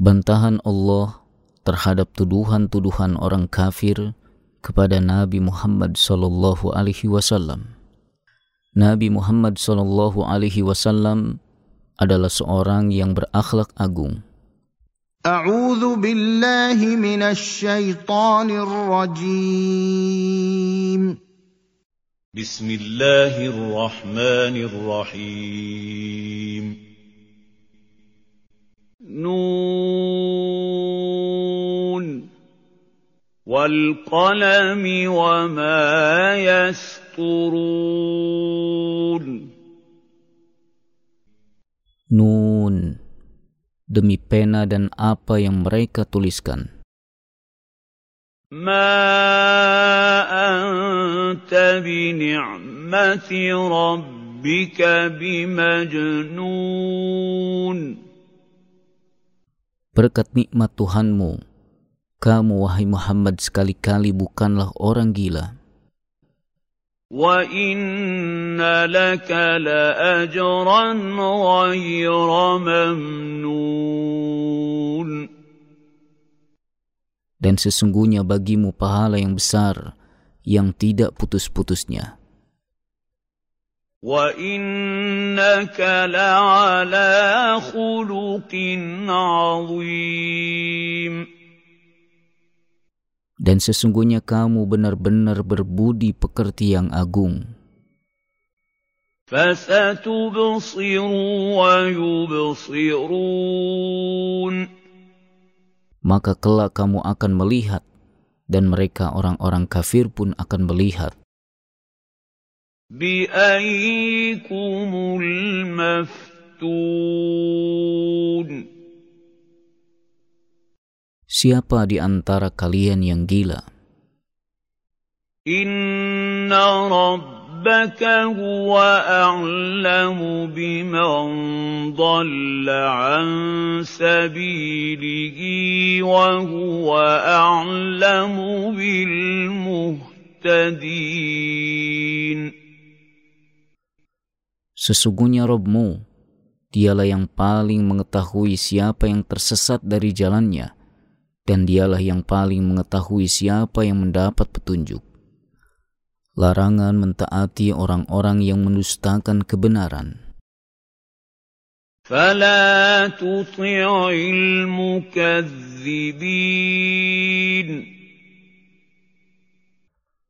Bantahan Allah terhadap tuduhan-tuduhan orang kafir kepada Nabi Muhammad sallallahu alaihi wasallam. Nabi Muhammad sallallahu alaihi wasallam adalah seorang yang berakhlak agung. A'udzu billahi minasy syaithanir rajim. Bismillahirrahmanirrahim. نون والقلم وما يسطرون Nun demi pena dan apa yang mereka tuliskan. ما أنت بنعمة ربك بمجنون Berkat nikmat Tuhanmu, kamu wahai Muhammad sekali-kali bukanlah orang gila. Wa inna laka la ajran. Dan sesungguhnya bagimu pahala yang besar yang tidak putus-putusnya. وإنك لعلى خلق عظيم Dan sesungguhnya kamu benar-benar berbudi pekerti yang agung. فستبصر ويبصرون Maka kelak kamu akan melihat dan mereka orang-orang kafir pun akan melihat بأيكم المفتون siapa di antara kalian yang gila. إن ربك هو أعلم بمن ضل عن سبيله وهو أعلم بالمهتدين Sesungguhnya Robmu, dialah yang paling mengetahui siapa yang tersesat dari jalannya, dan dialah yang paling mengetahui siapa yang mendapat petunjuk. Larangan mentaati orang-orang yang mendustakan kebenaran. فلا تطع المكذبين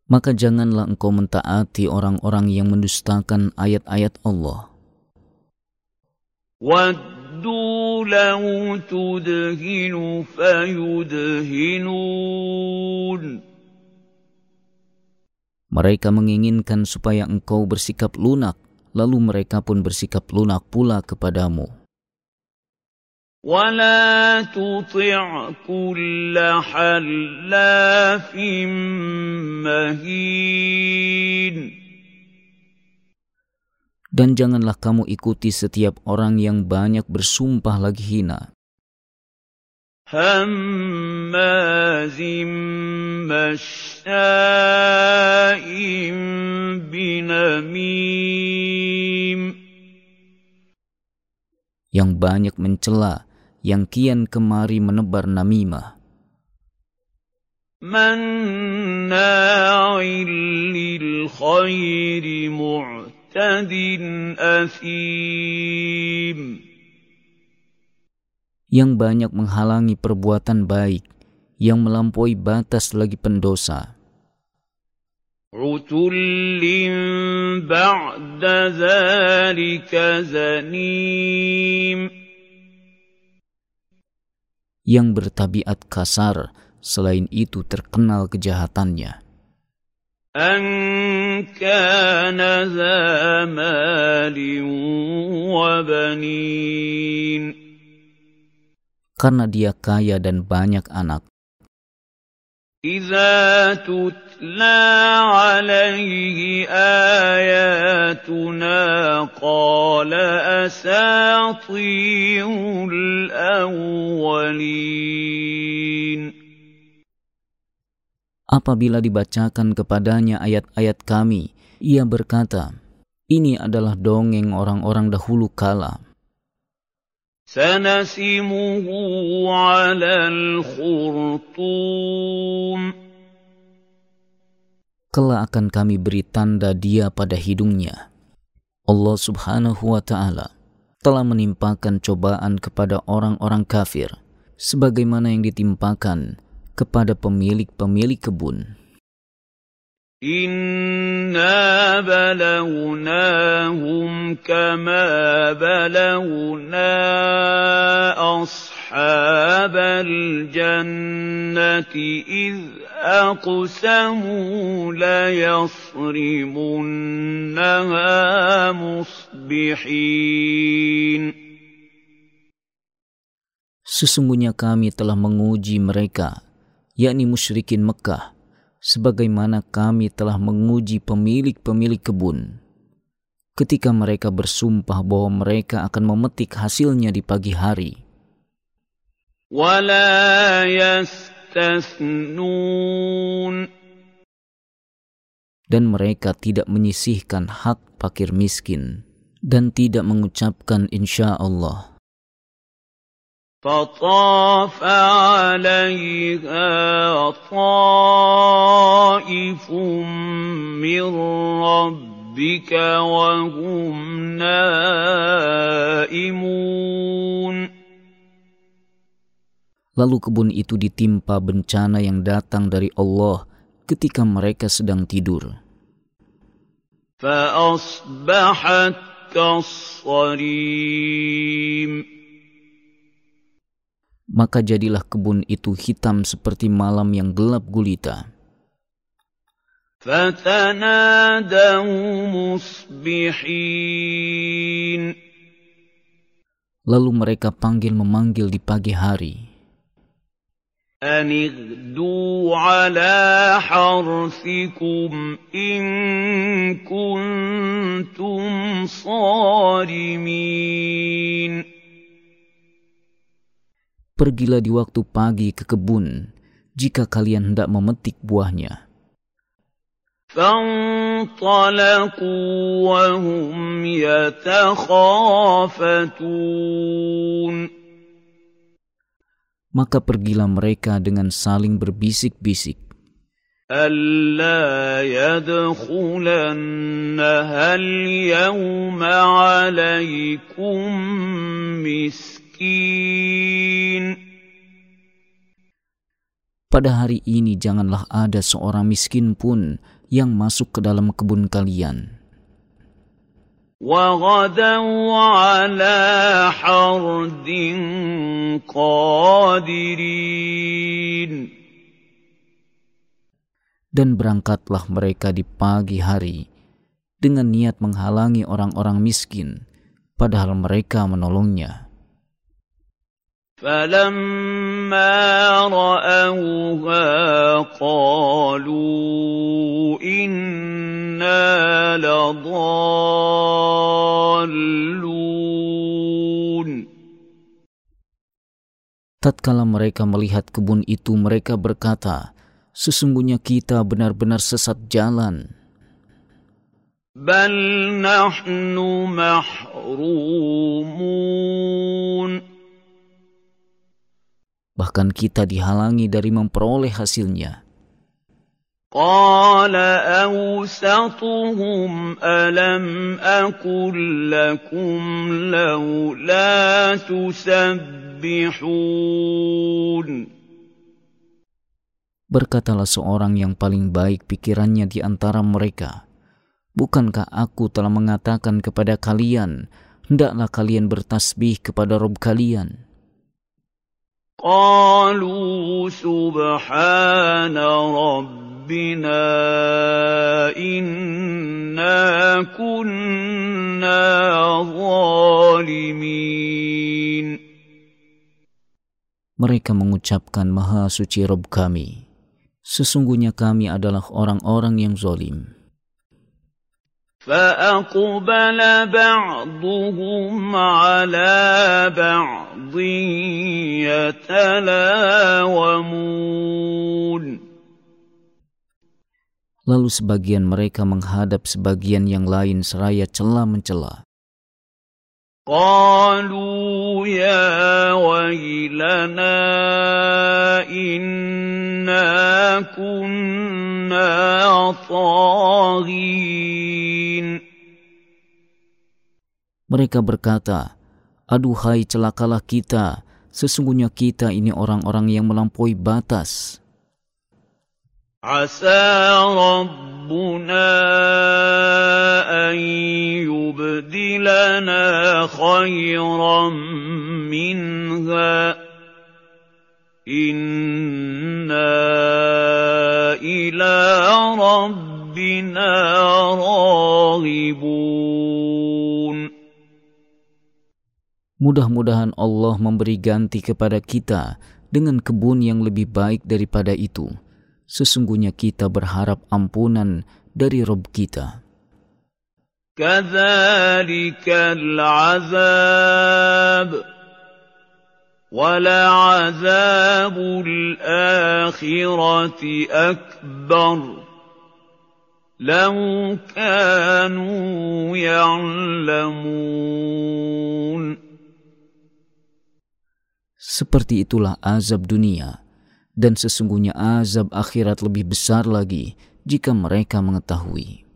Maka janganlah engkau mentaati orang-orang yang mendustakan ayat-ayat Allah. ودوا لو تدهن فيدهنون Mereka menginginkan supaya engkau bersikap lunak, lalu mereka pun bersikap lunak pula kepadamu. ولا تطع كل حلاف مهين Dan janganlah kamu ikuti setiap orang yang banyak bersumpah lagi hina, هماز مشاء بنميم yang banyak mencela, yang kian kemari menebar namimah, مناع للخير معتد أثيم yang banyak menghalangi perbuatan baik, yang melampaui batas lagi pendosa, عتل بعد ذلك زنيم yang bertabiat kasar, selain itu terkenal kejahatannya. أن كان ذا مال وبنين Karena dia kaya dan banyak anak, إذا تتلى عليه آياتنا قال أساطير الأولين apabila dibacakan kepadanya ayat-ayat kami, ia berkata, ini adalah dongeng orang-orang dahulu kala. سنسمه على الخرطوم kelak akan kami beri tanda dia pada hidungnya. Allah Subhanahu wa taala telah menimpakan cobaan kepada orang-orang kafir sebagaimana yang ditimpakan kepada pemilik-pemilik kebun. Inna balawnahum kama balawna ashabal jannati idh أَقْسَمُوا لَيَصْرِمُنَّهَا مُصْبِحِينَ Sesungguhnya kami telah menguji mereka, yakni musyrikin Mekah, sebagaimana kami telah menguji pemilik-pemilik kebun. Ketika mereka bersumpah bahwa mereka akan memetik hasilnya di pagi hari. ولا يستثنون Dan mereka tidak menyisihkan hak fakir miskin dan tidak mengucapkan insya Allah. فطاف عليها طائف من ربك وهم نائمون Lalu kebun itu ditimpa bencana yang datang dari Allah ketika mereka sedang tidur. Maka jadilah kebun itu hitam seperti malam yang gelap gulita. Lalu mereka panggil memanggil di pagi hari. أن اغدوا على حرثكم إن كنتم صارمين Pergilah di waktu pagi ke kebun jika kalian hendak memetik buahnya. فانطلقوا وهم يتخافتون Maka pergilah mereka dengan saling berbisik-bisik. ألا يدخلنها اليوم عليكم مسكين Pada hari ini janganlah ada seorang miskin pun yang masuk ke dalam kebun kalian. وغدوا على حرد قادرين Dan berangkatlah mereka di pagi hari dengan niat menghalangi orang-orang miskin, padahal mereka menolongnya. فلما رأوها قالوا إنا لضالون Tatkala mereka melihat kebun itu, mereka berkata, "Sesungguhnya kita benar-benar sesat jalan." بل نحن محرومون Bahkan kita dihalangi dari memperoleh hasilnya. قال أوسطهم ألم أقل لكم لولا تسبحون Berkatalah seorang yang paling baik pikirannya di antara mereka, Bukankah aku telah mengatakan kepada kalian, hendaklah kalian bertasbih kepada Rob kalian? قالوا سبحان ربنا إنا كنا ظالمين Mereka mengucapkan Maha Suci Rob kami. Sesungguhnya kami adalah orang-orang yang zolim. فأقبل بعضهم على بعض يتلاومون Lalu sebagian mereka menghadap sebagian yang lain seraya cela mencela. قالوا يا ويلنا إنا كنا طاغين Mereka berkata, Aduhai celakalah kita, sesungguhnya kita ini orang-orang yang melampaui batas. عسى ربنا أن يبدلنا خيرا منها إنا إلى ربنا راغبون Mudah-mudahan Allah memberi ganti kepada kita dengan kebun yang lebih baik daripada itu. Sesungguhnya kita berharap ampunan dari Rob kita. كذلك العذاب ولعذاب الآخرة أكبر لو كانوا يعلمون Seperti itulah azab dunia, dan sesungguhnya azab akhirat lebih besar lagi jika mereka mengetahui.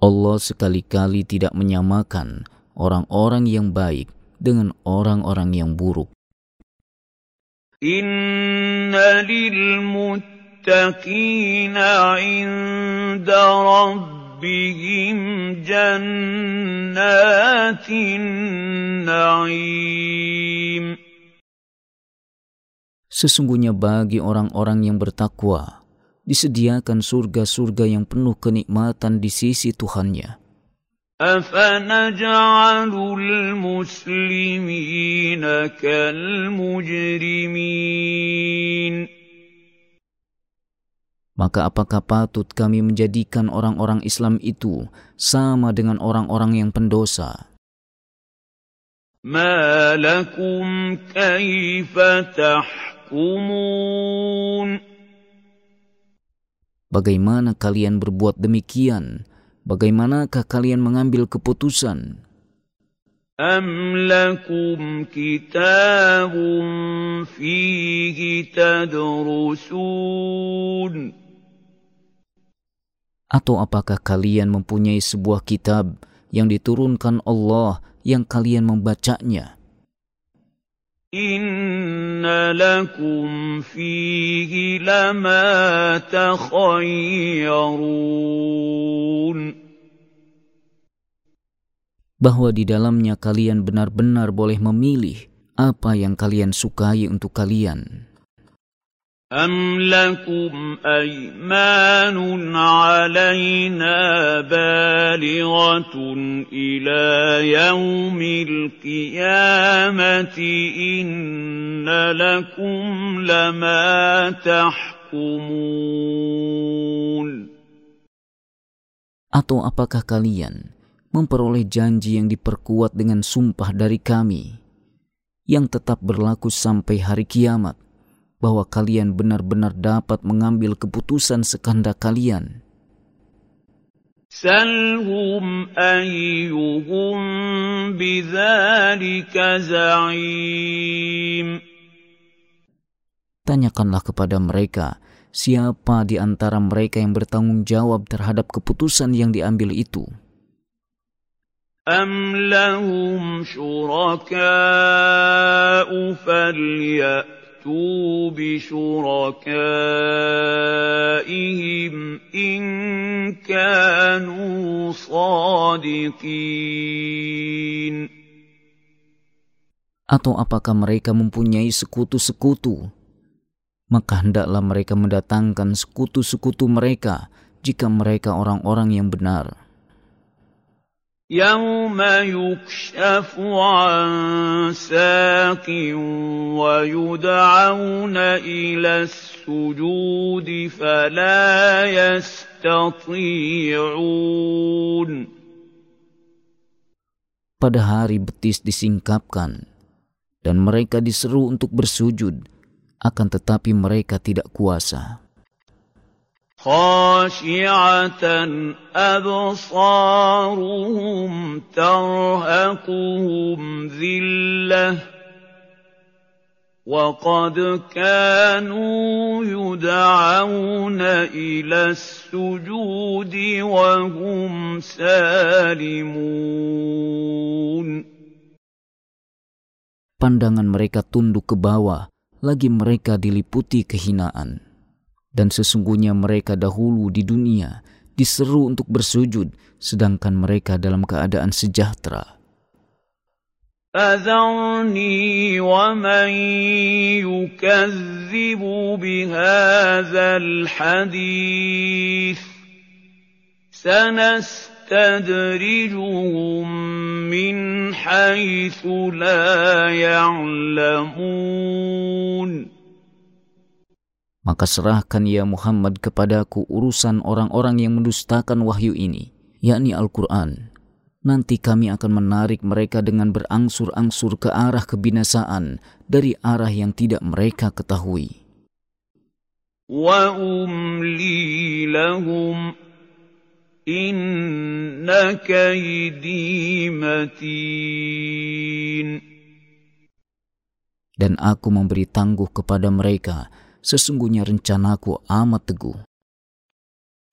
Allah sekali-kali tidak menyamakan orang-orang yang baik dengan orang-orang yang buruk. Inna lilmuttaqina inda rabbihim jannatin na'im. Sesungguhnya bagi orang-orang yang bertakwa, disediakan surga-surga yang penuh kenikmatan di sisi Tuhannya. أفنجعل المسلمين كالمجرمين Maka apakah patut kami menjadikan orang-orang Islam itu sama dengan orang-orang yang pendosa? ما لكم كيف تحكمون Bagaimana kalian berbuat demikian? Bagaimanakah kalian mengambil keputusan? أم لكم كتاب فيه تدرسون Atau apakah kalian mempunyai sebuah kitab yang diturunkan Allah yang kalian membacanya? إن لكم فيه لما تخيرون Bahwa di dalamnya kalian benar-benar boleh memilih apa yang kalian sukai untuk kalian. أم لكم أيمان علينا بالغة إلى يوم القيامة إن لكم لما تحكمون Atau apakah kalian memperoleh janji yang diperkuat dengan sumpah dari kami yang tetap berlaku sampai hari kiamat bahwa kalian benar-benar dapat mengambil keputusan sekanda kalian. Salhum ayyuhum bidzalika za'im. Tanyakanlah kepada mereka, siapa di antara mereka yang bertanggung jawab terhadap keputusan yang diambil itu? Am lahum syuraka'u فليأتوا بشركائهم إن كانوا صادقين Atau apakah mereka mempunyai sekutu-sekutu? Maka hendaklah mereka mendatangkan sekutu-sekutu mereka jika mereka orang-orang yang benar. يوم يكشف عن ساق ويدعون إلى السجود فلا يستطيعون Pada hari betis disingkapkan, dan mereka diseru untuk bersujud, akan tetapi mereka tidak kuasa. خاشعة أبصارهم ترهقهم ذلة وقد كانوا يدعون إلى السجود وهم سالمون Pandangan mereka tunduk ke bawah, lagi mereka diliputi kehinaan. Dan sesungguhnya mereka dahulu di dunia diseru untuk bersujud, sedangkan mereka dalam keadaan sejahtera. فذرني ومن يكذب بهذا الحديث سنستدرجهم من حيث لا يعلمون Maka serahkan ya Muhammad kepadaku urusan orang-orang yang mendustakan wahyu ini, yakni Al-Quran. Nanti kami akan menarik mereka dengan berangsur-angsur ke arah kebinasaan dari arah yang tidak mereka ketahui. وَأُمْلِي لَهُمْ إِنَّ كَيْدِي مَتِينٌ Dan aku memberi tangguh kepada mereka sesungguhnya rencanaku amat teguh.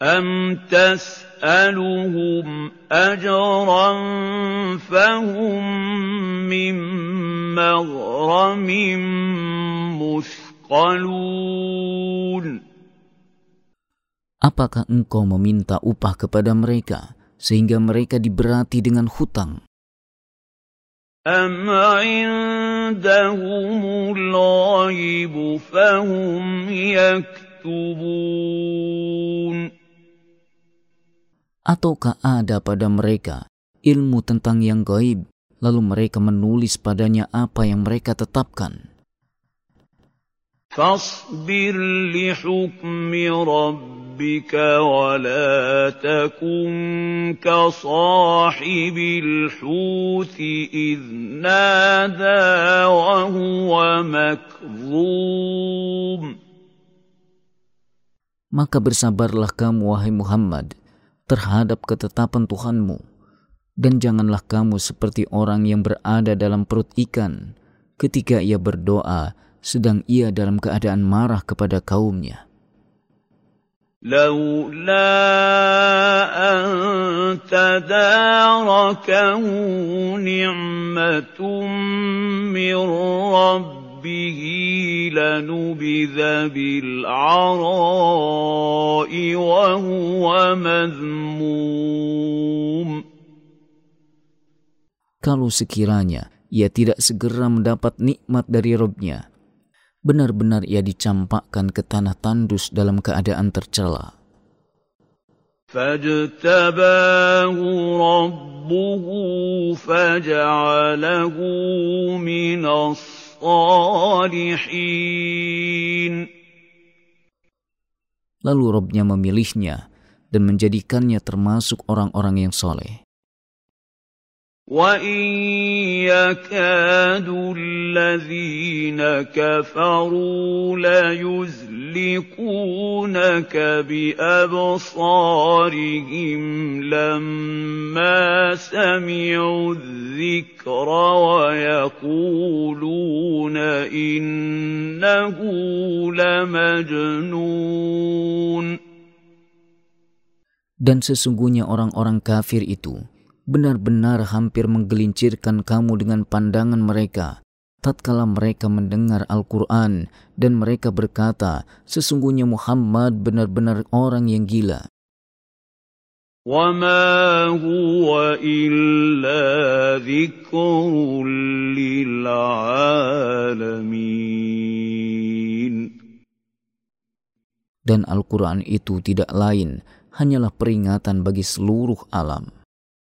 أَمْ تَسْأَلُهُمْ أَجْرًا فَهُم مِّن مَّغْرَمٍ مُّثْقَلُونَ Apakah engkau meminta upah kepada mereka sehingga mereka diberati dengan hutang? أَمْ عِندَهُمُ الْغَيْبُ فَهُمْ يَكْتُبُونَ Ataukah ada pada mereka ilmu tentang yang gaib, lalu mereka menulis padanya apa yang mereka tetapkan? فاصبر لحكم ربك ولا تكن كصاحب الحوت إذ نادى وهو مكظوم Maka bersabarlah kamu wahai Muhammad terhadap ketetapan Tuhanmu dan janganlah kamu seperti orang yang berada dalam perut ikan ketika ia berdoa sedang ia dalam keadaan marah kepada kaumnya. لولا أن تداركه نعمة من ربه لنبذ بالعراء وهو مذموم Kalau sekiranya ia tidak segera mendapat nikmat dari Robnya, benar-benar ia dicampakkan ke tanah tandus dalam keadaan tercela. فاجتباه ربه فجعله من الصالحين Lalu Robnya memilihnya dan menjadikannya termasuk orang-orang yang soleh. وَإِن يَكَادُ الَّذِينَ كَفَرُوا لَيُزْلِقُونَكَ بِأَبْصَارِهِمْ لَمَّا سَمِعُوا الذِّكْرَ وَيَقُولُونَ إِنَّهُ لَمَجْنُونٌ. Dan sesungguhnya orang-orang kafir itu benar-benar hampir menggelincirkan kamu dengan pandangan mereka tatkala mereka mendengar Al-Quran dan mereka berkata, sesungguhnya Muhammad benar-benar orang yang gila. وَمَا هُوَ إِلَّا ذِكْرٌ لِّلْعَالَمِينَ Dan Al-Quran itu tidak lain, hanyalah peringatan bagi seluruh alam.